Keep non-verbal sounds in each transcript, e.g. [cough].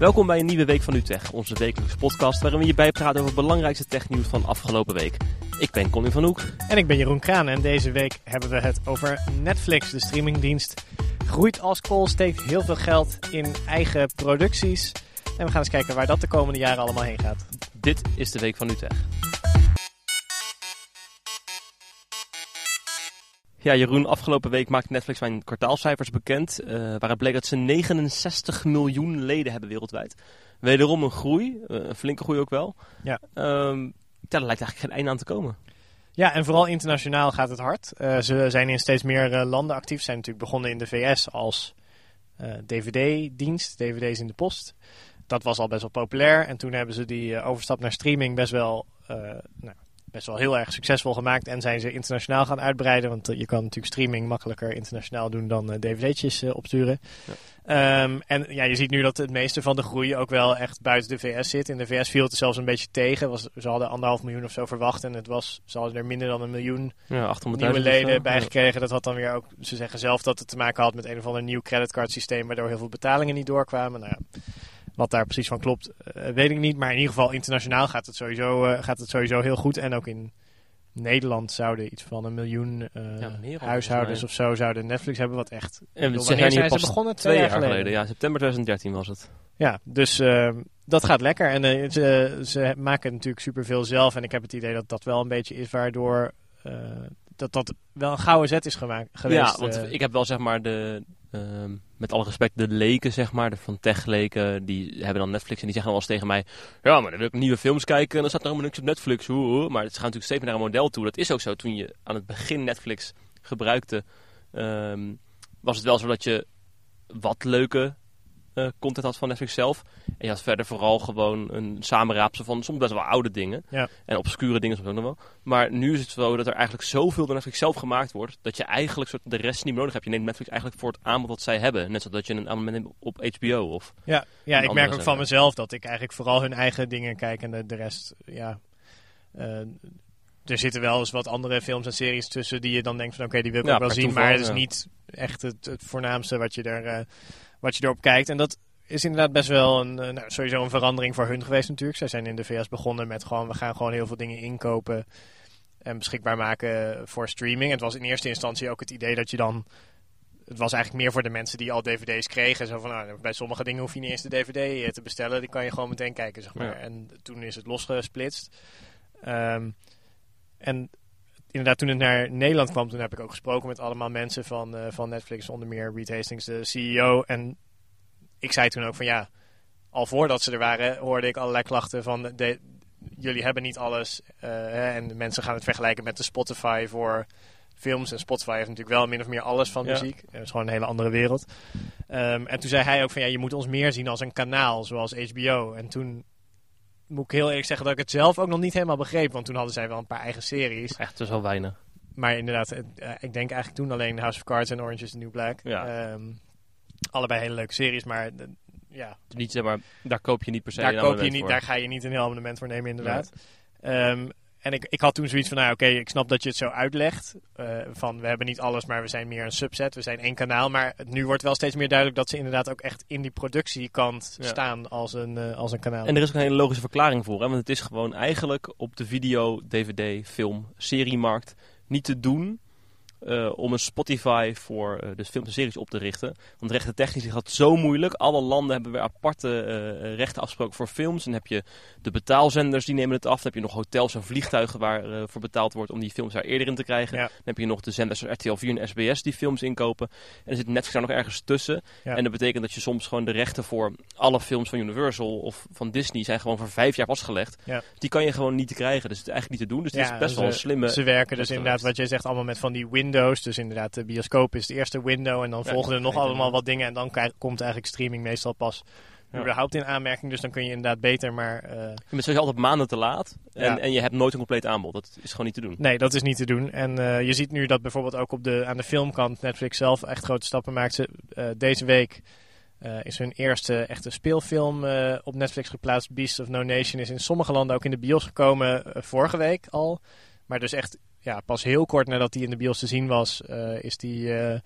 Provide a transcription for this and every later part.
Welkom bij een nieuwe Week van Utrecht, onze wekelijkse podcast waarin we je bijpraten over het belangrijkste technieuws van afgelopen week. Ik ben Colin van Hoek. En ik ben Jeroen Kraan en deze week hebben we het over Netflix, de streamingdienst. Groeit als kool, steekt heel veel geld in eigen producties. En we gaan eens kijken waar dat de komende jaren allemaal heen gaat. Dit is de Week van Utrecht. Ja, Jeroen, afgelopen week maakte Netflix mijn kwartaalcijfers bekend. Uh, waaruit bleek dat ze 69 miljoen leden hebben wereldwijd. Wederom een groei, uh, een flinke groei ook wel. Ja. Um, daar lijkt eigenlijk geen einde aan te komen. Ja, en vooral internationaal gaat het hard. Uh, ze zijn in steeds meer landen actief. Ze zijn natuurlijk begonnen in de VS als DVD-dienst, DVD's in de post. Dat was al best wel populair. En toen hebben ze die overstap naar streaming best wel nou, best wel heel erg succesvol gemaakt. En zijn ze internationaal gaan uitbreiden. Want eh, je kan natuurlijk streaming makkelijker internationaal doen dan uh, dvd'tjes uh, opsturen. Ja. Um, en ja, je ziet nu dat het meeste van de groei ook wel echt buiten de VS zit. In de VS viel het zelfs een beetje tegen. Was, ze hadden anderhalf miljoen of zo verwacht. En het was, ze hadden er minder dan een miljoen ja, nieuwe leden bij gekregen. Dat had dan weer ook, ze zeggen zelf dat het te maken had met een of ander nieuw creditcardsysteem. Waardoor heel veel betalingen niet doorkwamen. Nou ja. Wat daar precies van klopt, uh, weet ik niet. Maar in ieder geval internationaal gaat het, sowieso, uh, gaat het sowieso heel goed. En ook in Nederland zouden iets van een miljoen uh, ja, huishoudens of zo zouden Netflix hebben. Wat echt... En we zijn ze begonnen? Twee, jaar geleden. geleden. Ja, september 2013 was het. Ja, dus ehm, dat gaat lekker. En ze, ze maken natuurlijk superveel zelf. En ik heb het idee dat dat wel een beetje is waardoor dat dat wel een gouden zet is gemaakt geweest. Ja, want ik heb wel zeg maar de, uh, met alle respect, de leken, zeg maar, de van tech-leken, die hebben dan Netflix en die zeggen wel eens tegen mij: Ja, maar dan wil ik nieuwe films kijken en dan staat er helemaal niks op Netflix. Hoe, hoe. Maar het gaat natuurlijk steeds naar een model toe. Dat is ook zo. Toen je aan het begin Netflix gebruikte, um, was het wel zo dat je wat leuke uh, content had van Netflix zelf. En je had verder vooral gewoon een samenraapsel van soms best wel oude dingen. Ja. En obscure dingen soms ook nog wel. Maar nu is het zo dat er eigenlijk zoveel door Netflix zelf gemaakt wordt. Dat je eigenlijk soort de rest niet meer nodig hebt. Je neemt Netflix eigenlijk voor het aanbod dat zij hebben. Net zoals dat je een abonnement neemt op HBO of... Ja, ja ik merk ook van mezelf dat ik eigenlijk vooral hun eigen dingen kijk. En de, de rest, ja... Uh, er zitten wel eens wat andere films en series tussen die je dan denkt van oké, okay, die wil ik ja, ook wel zien. Maar het is ja. niet echt het, het voornaamste wat je er... Uh, wat je erop kijkt. En dat is inderdaad best wel een, nou, sowieso een verandering voor hun geweest natuurlijk. Zij zijn in de VS begonnen met gewoon, we gaan gewoon heel veel dingen inkopen en beschikbaar maken voor streaming. Het was in eerste instantie ook het idee dat je dan... Het was eigenlijk meer voor de mensen die al dvd's kregen. Zo van, nou, bij sommige dingen hoef je niet eens de dvd eh, te bestellen. Die kan je gewoon meteen kijken, zeg maar. Ja. En toen is het losgesplitst. Um, en inderdaad, toen het naar Nederland kwam, toen heb ik ook gesproken met allemaal mensen van, uh, van Netflix, onder meer Reed Hastings, de CEO. En ik zei toen ook van ja, al voordat ze er waren, hoorde ik allerlei klachten van de, jullie hebben niet alles. Uh, hè, en de mensen gaan het vergelijken met de Spotify voor films. En Spotify heeft natuurlijk wel min of meer alles van Ja. muziek. Het is gewoon een hele andere wereld. Um, en toen zei hij ook van ja, je moet ons meer zien als een kanaal, zoals HBO. En toen moet ik heel eerlijk zeggen dat ik het zelf ook nog niet helemaal begreep. Want toen hadden zij wel een paar eigen series. Echt, dus wel weinig. Maar inderdaad, het, uh, ik denk eigenlijk toen alleen House of Cards en Orange is the New Black. Ja. Um, allebei hele leuke series, maar uh, ja. Niet, zeg maar, daar koop je niet per se daar koop je niet, voor. daar ga je niet een heel abonnement voor nemen, inderdaad. Um, en ik, ik had toen zoiets van, nou oké, ik snap dat je het zo uitlegt. Uh, van we hebben niet alles, maar we zijn meer een subset. We zijn één kanaal. Maar nu wordt wel steeds meer duidelijk dat ze inderdaad ook echt in die productiekant Ja. staan als een, uh, als een kanaal. En er is ook een hele logische verklaring voor. Hè? Want het is gewoon eigenlijk op de video, DVD, film, seriemarkt niet te doen uh, om een Spotify voor uh, de films en series op te richten. Want rechten technisch gaat het zo moeilijk. Alle landen hebben weer aparte uh, rechten afgesproken voor films. Dan heb je de betaalzenders die nemen het af. Dan heb je nog hotels en vliegtuigen waar voor betaald wordt om die films daar eerder in te krijgen. Ja. Dan heb je nog de zenders RTL 4 en SBS die films inkopen. En er zit Netflix daar nog ergens tussen. Ja. En dat betekent dat je soms gewoon de rechten voor alle films van Universal of van Disney zijn gewoon voor vijf jaar vastgelegd. Ja. Die kan je gewoon niet krijgen. Dus het is eigenlijk niet te doen. Dus het is best ze- wel een slimme... Ze werken dus inderdaad, wat jij zegt, allemaal met van die windows. Dus inderdaad, de bioscoop is de eerste window. En dan Ja, volgen er nog allemaal wat dingen. En dan krijg- komt eigenlijk streaming meestal pas Ja. überhaupt in aanmerking. Dus dan kun je inderdaad beter, maar... eh, Je bent sowieso altijd maanden te laat. En, Ja. en je hebt nooit een compleet aanbod. Dat is gewoon niet te doen. Nee, dat is niet te doen. En uh, je ziet nu dat bijvoorbeeld ook op de, aan de filmkant Netflix zelf echt grote stappen maakt. Ze, uh, deze week uh, is hun eerste echte speelfilm uh, op Netflix geplaatst. Beast of No Nation is in sommige landen ook in de bios gekomen uh, vorige week al. Maar dus echt ja, pas heel kort nadat die in de bios te zien was, uh, is die uh,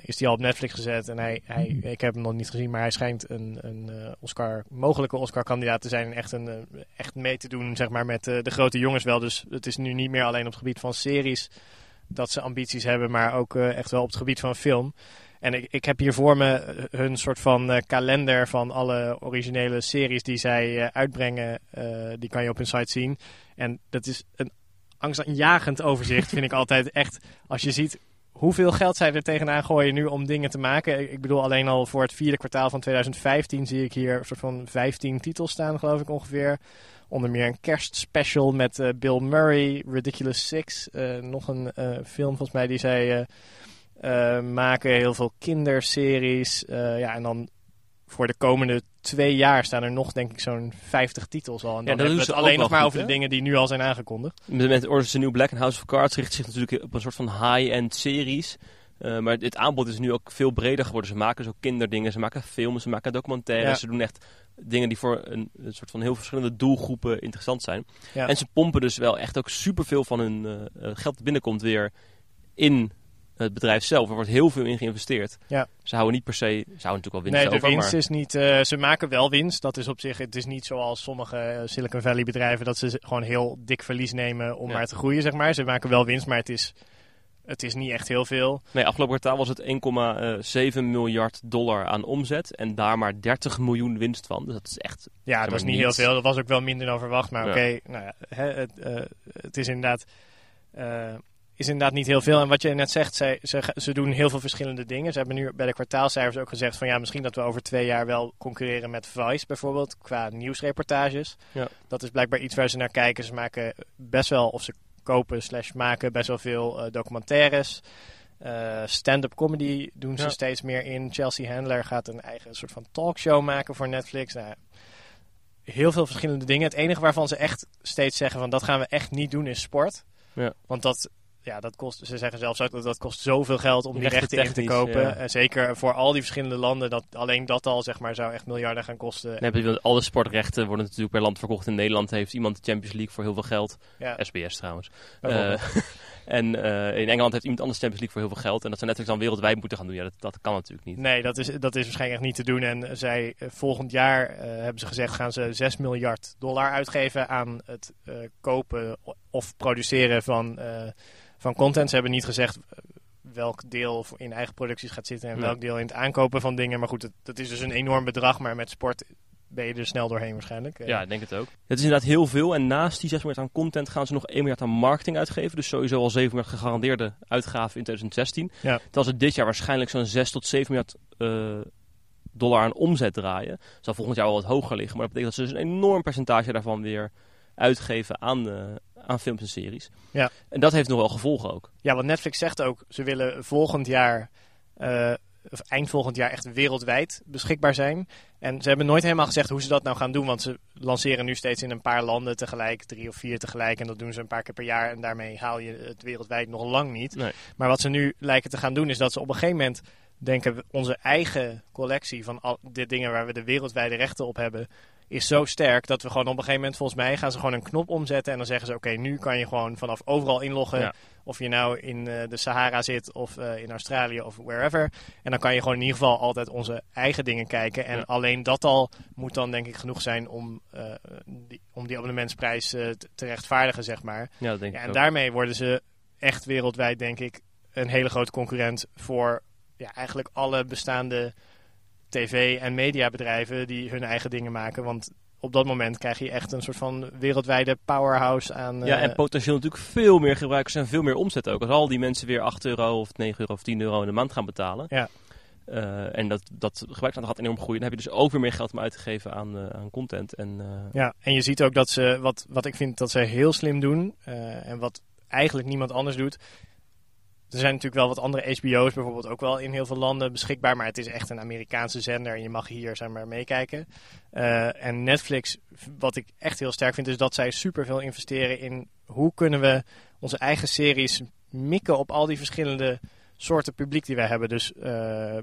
is die al op Netflix gezet. En hij, hij, ik heb hem nog niet gezien, maar hij schijnt een, een Oscar, mogelijke Oscar-kandidaat te zijn. En echt, een, echt mee te doen zeg maar, met de grote jongens wel. Dus het is nu niet meer alleen op het gebied van series dat ze ambities hebben, maar ook echt wel op het gebied van film. En ik, ik heb hier voor me eh, hun soort van kalender van alle originele series die zij uh, uitbrengen. die kan je op hun site zien. En dat is een angstaanjagend overzicht, vind ik altijd. Echt, als je ziet hoeveel geld zij er tegenaan gooien nu om dingen te maken. Ik bedoel, alleen al voor het vierde kwartaal van 2015 zie ik hier een soort van 15 titels staan, geloof ik ongeveer. Onder meer een kerstspecial met Bill Murray, Ridiculous Six. nog een film volgens mij die zij maken heel veel kinderseries. Ja, en dan voor de komende twee jaar staan er nog, denk ik, zo'n 50 titels al. En dan ja, hebben we het alleen nog maar over de dingen die nu al zijn aangekondigd. Met, met Orange is the New Black en House of Cards richt zich natuurlijk op een soort van high-end series. Uh, maar het aanbod is nu ook veel breder geworden. Ze maken zo kinderdingen, ze maken films, ze maken documentaires. Ze doen echt dingen die voor een, een, soort van heel verschillende doelgroepen interessant zijn. Ja. En ze pompen dus wel echt ook superveel van hun uh, geld dat binnenkomt weer in het bedrijf zelf. Er wordt heel veel in geïnvesteerd. Ja. Ze houden niet per se, ze houden natuurlijk wel winst nee, de winst is niet, uh, ze maken wel winst. Dat is op zich, het is niet zoals sommige eh, Silicon Valley bedrijven dat ze gewoon heel dik verlies nemen om maar te groeien, zeg maar. Ze maken wel winst, maar het is, het is niet echt heel veel. Nee, afgelopen kwartaal was het 1,7 miljard dollar aan omzet en daar maar 30 miljoen winst van. Dus dat is echt... Ja, dat is niet heel veel. Dat was ook wel minder dan verwacht, maar oké, nou ja, het, uh, het is inderdaad is inderdaad niet heel veel. En wat je net zegt, ze, ze, ze doen heel veel verschillende dingen. Ze hebben nu bij de kwartaalcijfers ook gezegd van ja, misschien dat we over twee jaar wel concurreren met Vice bijvoorbeeld qua nieuwsreportages. Ja. Dat is blijkbaar iets waar ze naar kijken. Ze maken best wel, of ze kopen slash maken best wel veel uh, documentaires. Uh, Stand-up comedy doen ze steeds meer in. Chelsea Handler gaat een eigen soort van talkshow maken voor Netflix. Nou, heel veel verschillende dingen. Het enige waarvan ze echt steeds zeggen van dat gaan we echt niet doen is sport. Ja. Want dat ja, dat kost, ze zeggen zelfs ook dat dat kost zoveel geld om die rechten in te kopen. En zeker voor al die verschillende landen, dat alleen dat al zeg maar zou echt miljarden gaan kosten. Nee, alle sportrechten worden natuurlijk per land verkocht. In Nederland heeft iemand de Champions League voor heel veel geld. Ja. SBS trouwens. Uh, [laughs] en uh, in Engeland heeft iemand anders Champions League voor heel veel geld. En dat ze Netflix dan wereldwijd moeten gaan doen. Ja, dat, dat kan natuurlijk niet. Nee, dat is, dat is waarschijnlijk niet te doen. En zij, uh, volgend jaar hebben ze gezegd, gaan ze 6 miljard dollar uitgeven aan het kopen of produceren van van content. Ze hebben niet gezegd eh, welk deel in eigen producties gaat zitten en welk deel in het aankopen van dingen. Maar goed, dat, is dus een enorm bedrag. Maar met sport ben je er snel doorheen waarschijnlijk. Ja, ik denk het ook. Het is inderdaad heel veel. En naast die 6 miljard aan content gaan ze nog 1 miljard aan marketing uitgeven. Dus sowieso al 7 miljard gegarandeerde uitgaven in 2016. Ja. Terwijl ze dit jaar waarschijnlijk zo'n 6 tot 7 miljard uh, dollar aan omzet draaien. Zal volgend jaar wel wat hoger liggen. Maar dat betekent dat ze dus een enorm percentage daarvan weer uitgeven aan, uh, aan films en series. Ja. En dat heeft nog wel gevolgen ook. Ja, want Netflix zegt ook, ze willen volgend jaar, uh, of eind volgend jaar echt wereldwijd beschikbaar zijn. En ze hebben nooit helemaal gezegd hoe ze dat nou gaan doen, want ze lanceren nu steeds in een paar landen tegelijk, drie of vier tegelijk. En dat doen ze een paar keer per jaar en daarmee haal je het wereldwijd nog lang niet. Nee. Maar wat ze nu lijken te gaan doen is dat ze op een gegeven moment denken onze eigen collectie van al de dingen waar we de wereldwijde rechten op hebben, is zo sterk dat we gewoon op een gegeven moment, volgens mij, gaan ze gewoon een knop omzetten. En dan zeggen ze: Oké, nu kan je gewoon vanaf overal inloggen. Of je nou in uh, de Sahara zit of uh, in Australië of wherever. En dan kan je gewoon in ieder geval altijd onze eigen dingen kijken. En alleen dat al moet dan denk ik genoeg zijn om, uh, die, om die abonnementsprijs te, te rechtvaardigen, zeg maar. Ja, dat denk ja, en daarmee worden ze echt wereldwijd, denk ik, een hele grote concurrent voor ja, eigenlijk alle bestaande tv- en mediabedrijven die hun eigen dingen maken. Want op dat moment krijg je echt een soort van wereldwijde powerhouse aan. Ja, en eh, potentieel natuurlijk veel meer gebruikers en veel meer omzet ook. Als al die mensen weer 8 euro of 9 euro of 10 euro in de maand gaan betalen. Ja. Uh, en dat, dat gebruiksaantal gaat enorm groeien. Dan heb je dus ook weer meer geld om uit te geven aan, uh, aan content. En, Ja, en je ziet ook dat ze, wat, wat ik vind dat ze heel slim doen, en wat eigenlijk niemand anders doet, er zijn natuurlijk wel wat andere HBO's bijvoorbeeld ook wel in heel veel landen beschikbaar. Maar het is echt een Amerikaanse zender en je mag hier zeg maar meekijken. Uh, en Netflix, wat ik echt heel sterk vind, is dat zij super veel investeren in hoe kunnen we onze eigen series mikken op al die verschillende soorten publiek die wij hebben. Dus uh,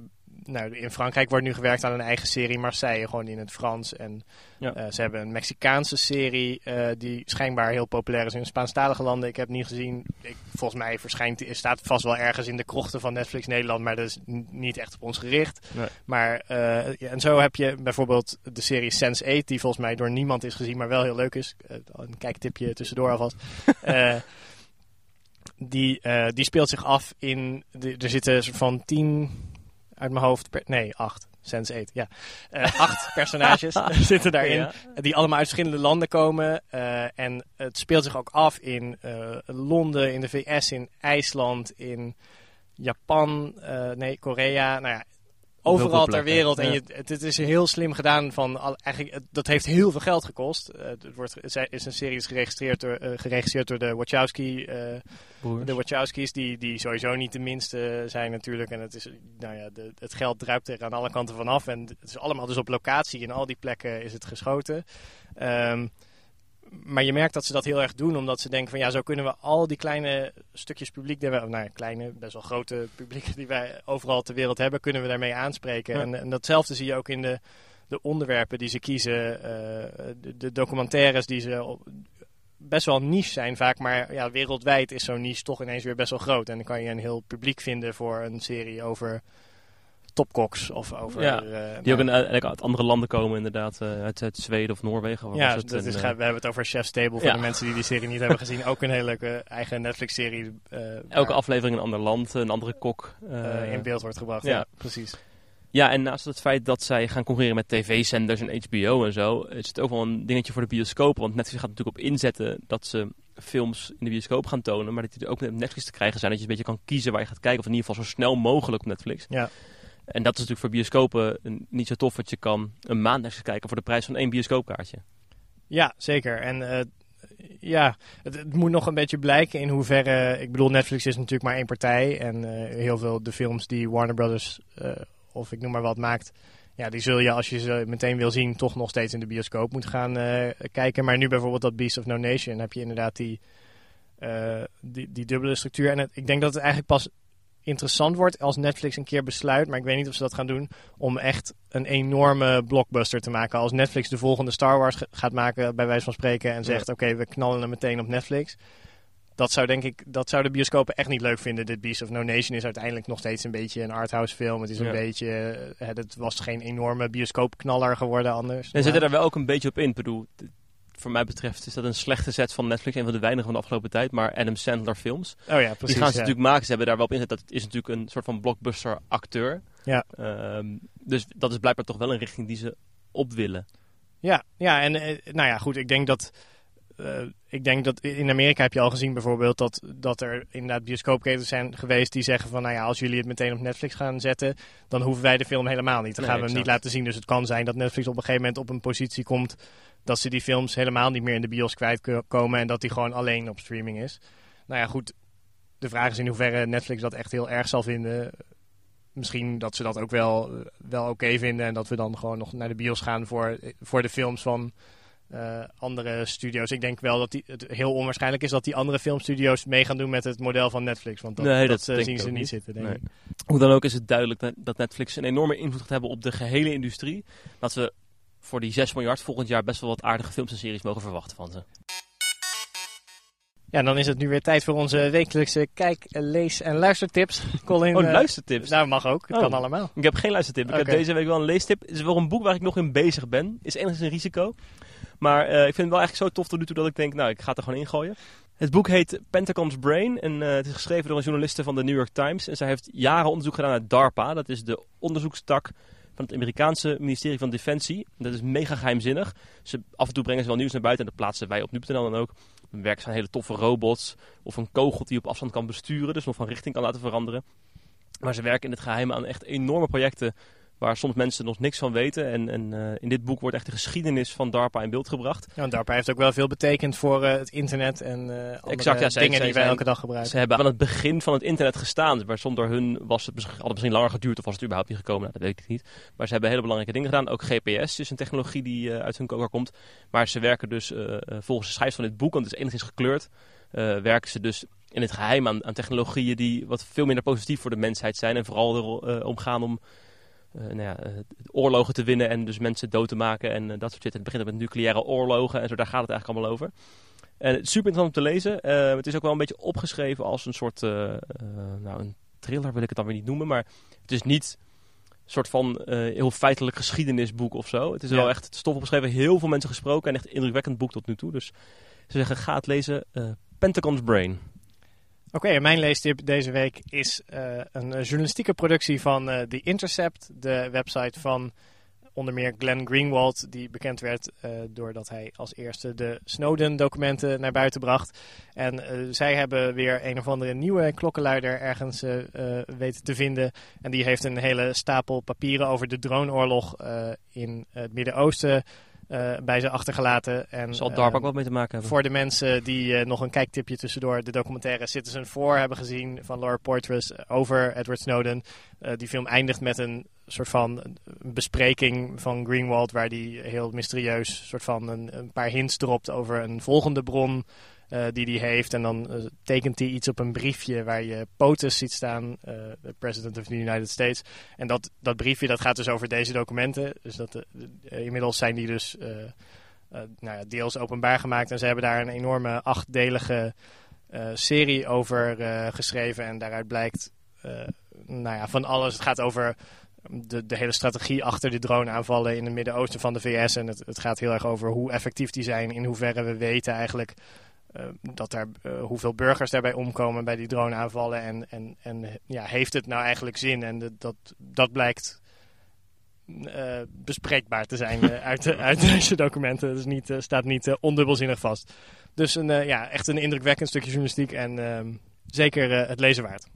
nou, in Frankrijk wordt nu gewerkt aan een eigen serie Marseille, gewoon in het Frans. En ja. ze hebben een Mexicaanse serie die schijnbaar heel populair is in Spaanstalige landen. Ik heb niet gezien. Ik, volgens mij verschijnt, staat vast wel ergens in de krochten van Netflix Nederland, maar dat is niet echt op ons gericht. Maar en zo heb je bijvoorbeeld de serie Sense8, die volgens mij door niemand is gezien, maar wel heel leuk is. een kijktipje tussendoor alvast. [laughs] die, die speelt zich af in. De, er zitten van tien uit mijn hoofd. Per, nee, acht. Sense 8, ja. Uh, acht [laughs] personages [laughs] zitten daarin. Die allemaal uit verschillende landen komen. Uh, en het speelt zich ook af in Londen, in de VS, in IJsland, in Japan, nee, Korea. Nou ja, overal ter wereld. En je, het, is heel slim gedaan. Van al, eigenlijk, dat heeft heel veel geld gekost. Uh, het, wordt, het is een serie geregistreerd door, uh, geregisseerd door de Wachowski. Uh, de Wachowskis, die, die sowieso niet de minste zijn natuurlijk. En het, is, nou ja, de, het geld druipt er aan alle kanten vanaf. En het is allemaal dus op locatie. In al die plekken is het geschoten. Um, maar je merkt dat ze dat heel erg doen, omdat ze denken van ja, zo kunnen we al die kleine stukjes publiek, die we, nou kleine, best wel grote publiek die wij overal ter wereld hebben, kunnen we daarmee aanspreken. En, en, datzelfde zie je ook in de, de onderwerpen die ze kiezen, uh, de, documentaires die ze best wel niche zijn vaak, maar ja, wereldwijd is zo'n niche toch ineens weer best wel groot. En dan kan je een heel publiek vinden voor een serie over topkoks of over... Ja, uh, die ook in, uh, uit andere landen komen inderdaad, uh, uit, uit, Zweden of Noorwegen. Ja, het? Dat is, we hebben het over Chef's Table voor de mensen die die serie niet hebben gezien. Ook een hele leuke eigen Netflix-serie. Elke aflevering een ander land, een andere kok. in beeld wordt gebracht, ja, precies. Ja, en naast het feit dat zij gaan concurreren met tv-zenders en HBO en zo, is het ook wel een dingetje voor de bioscoop. Want Netflix gaat natuurlijk op inzetten dat ze films in de bioscoop gaan tonen, maar dat die er ook met Netflix te krijgen zijn. Dat je een beetje kan kiezen waar je gaat kijken, of in ieder geval zo snel mogelijk op Netflix. Ja. En dat is natuurlijk voor bioscopen niet zo tof, want je kan een maand eens kijken voor de prijs van één bioscoopkaartje. Ja, zeker. En uh, ja, het, moet nog een beetje blijken in hoeverre... Ik bedoel, Netflix is natuurlijk maar één partij. En uh, heel veel de films die Warner Brothers, uh, of ik noem maar wat, maakt... Ja, die zul je als je ze meteen wil zien toch nog steeds in de bioscoop moeten gaan kijken. Maar nu bijvoorbeeld dat Beast of No Nation heb je inderdaad die, die, die dubbele structuur. En het, ik denk dat het eigenlijk pas interessant wordt als Netflix een keer besluit, maar ik weet niet of ze dat gaan doen, om echt een enorme blockbuster te maken. Als Netflix de volgende Star Wars gaat maken, bij wijze van spreken, en zegt: Oké, we knallen hem meteen op Netflix. Dat zou denk ik, dat zouden bioscopen echt niet leuk vinden. Dit Beast of No Nation is uiteindelijk nog steeds een beetje een arthouse film. Het is een beetje, het was geen enorme bioscoopknaller geworden anders. En zitten er wel ook een beetje op in. Bedoel, voor mij betreft is dat een slechte set van Netflix. Een van de weinigen van de afgelopen tijd. Maar Adam Sandler films. Oh ja, precies. Die gaan ze natuurlijk maken. Ze hebben daar wel op ingezet. Dat is natuurlijk een soort van blockbuster acteur. Ja. Um, dus dat is blijkbaar toch wel een richting die ze op willen. Ja, ja en eh, nou ja, goed. Ik denk dat... Uh, ik denk dat in Amerika heb je al gezien bijvoorbeeld dat, dat er inderdaad bioscoopketens zijn geweest die zeggen van nou ja, als jullie het meteen op Netflix gaan zetten, dan hoeven wij de film helemaal niet. Dan gaan we hem niet laten zien. Dus het kan zijn dat Netflix op een gegeven moment op een positie komt dat ze die films helemaal niet meer in de bios kwijtkomen en dat die gewoon alleen op streaming is. Nou ja, goed. De vraag is in hoeverre Netflix dat echt heel erg zal vinden. Misschien dat ze dat ook wel, wel oké vinden en dat we dan gewoon nog naar de bios gaan voor, voor de films van uh, andere studio's. Ik denk wel dat die, het heel onwaarschijnlijk is dat die andere filmstudio's mee gaan doen met het model van Netflix. Want dat, nee, dat, dat zien ze niet zitten. Denk nee. ik. Hoe dan ook is het duidelijk dat Netflix een enorme invloed gaat hebben op de gehele industrie. Dat we voor die 6 miljard volgend jaar best wel wat aardige films en series mogen verwachten van ze. Ja, dan is het nu weer tijd voor onze wekelijkse kijk, lees en luistertips. Colin, oh, uh, luistertips? Nou, mag ook. Het kan oh. allemaal. Ik heb geen luistertip. Ik heb deze week wel een leestip. Het is wel een boek waar ik nog in bezig ben. Is enigszins een risico. Maar uh, ik vind het wel eigenlijk zo tof tot nu toe dat ik denk, nou, ik ga het er gewoon ingooien. Het boek heet Pentagon's Brain en uh, het is geschreven door een journaliste van de New York Times. En zij heeft jaren onderzoek gedaan naar DARPA. Dat is de onderzoekstak van het Amerikaanse ministerie van Defensie. Dat is mega geheimzinnig. Ze, af en toe brengen ze wel nieuws naar buiten en dat plaatsen wij op nu.nl dan ook. Dan werken ze aan hele toffe robots of een kogel die op afstand kan besturen, dus nog van richting kan laten veranderen. Maar ze werken in het geheim aan echt enorme projecten waar soms mensen nog niks van weten. En, en uh, in dit boek wordt echt de geschiedenis van DARPA in beeld gebracht. Ja, DARPA heeft ook wel veel betekend voor uh, het internet en uh, exact, ja, dingen die wij elke dag gebruiken. Ze hebben aan het begin van het internet gestaan. Maar zonder hun was het misschien, had het misschien langer geduurd of was het überhaupt niet gekomen. Nou, dat weet ik niet. Maar ze hebben hele belangrijke dingen gedaan. Ook GPS is een technologie die uit hun koker komt. Maar ze werken dus volgens de schrijvers van dit boek, want het is enigszins gekleurd, werken ze dus in het geheim aan, aan, technologieën die wat veel minder positief voor de mensheid zijn. En vooral erom gaan om nou ja, oorlogen te winnen en dus mensen dood te maken en dat soort shit. Het begint met nucleaire oorlogen en zo, daar gaat het eigenlijk allemaal over. En super interessant om te lezen. het is ook wel een beetje opgeschreven als een soort, nou een thriller wil ik het dan weer niet noemen, maar het is niet soort van heel feitelijk geschiedenisboek of zo. Het is wel echt stof opgeschreven, heel veel mensen gesproken en echt indrukwekkend boek tot nu toe. Dus ze zeggen, ga het lezen, Pentagon's Brain. Oké, mijn leestip deze week is uh, een journalistieke productie van uh, The Intercept, de website van onder meer Glenn Greenwald, die bekend werd doordat hij als eerste de Snowden-documenten naar buiten bracht. En zij hebben weer een of andere nieuwe klokkenluider ergens weten te vinden. En die heeft een hele stapel papieren over de droneoorlog in het Midden-Oosten uh, bij ze achtergelaten. En, Zal DARPA ook wat mee te maken hebben? Voor de mensen die uh, nog een kijktipje tussendoor de documentaire Citizen 4 hebben gezien van Laura Poitras over Edward Snowden. Uh, die film eindigt met een soort van bespreking van Greenwald waar die heel mysterieus soort van een, een paar hints dropt over een volgende bron uh, die hij heeft. En dan uh, tekent hij iets op een briefje waar je POTUS ziet staan, uh, de President of the United States. En dat, dat briefje dat gaat dus over deze documenten. Dus dat, inmiddels zijn die dus nou ja, deels openbaar gemaakt. En ze hebben daar een enorme achtdelige serie over geschreven. En daaruit blijkt nou ja, van alles. Het gaat over de, de hele strategie achter de droneaanvallen in het Midden-Oosten van de VS. En het, het gaat heel erg over hoe effectief die zijn, in hoeverre we weten eigenlijk dat er, uh, hoeveel burgers daarbij omkomen bij die droneaanvallen. En, en, en ja, heeft het nou eigenlijk zin? En de, dat, dat blijkt uh, bespreekbaar te zijn uit, uit [laughs] deze documenten. Het niet, staat niet ondubbelzinnig vast. Dus een, ja, echt een indrukwekkend stukje journalistiek en ehm, zeker het lezen waard.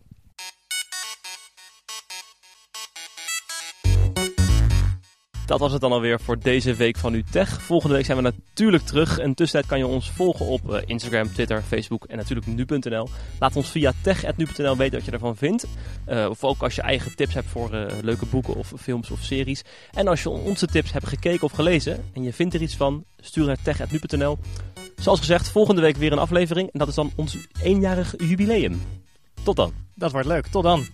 Dat was het dan alweer voor deze week van UTech. Volgende week zijn we natuurlijk terug. En tussentijd kan je ons volgen op eh, Instagram, Twitter, Facebook en natuurlijk nu.nl. Laat ons via tech.nu.nl weten wat je ervan vindt. Uh, of ook als je eigen tips hebt voor uh, leuke boeken of films of series. En als je onze tips hebt gekeken of gelezen en je vindt er iets van, stuur naar tech.nu.nl. Zoals gezegd, volgende week weer een aflevering. En dat is dan ons eenjarig jubileum. Tot dan. Dat wordt leuk. Tot dan.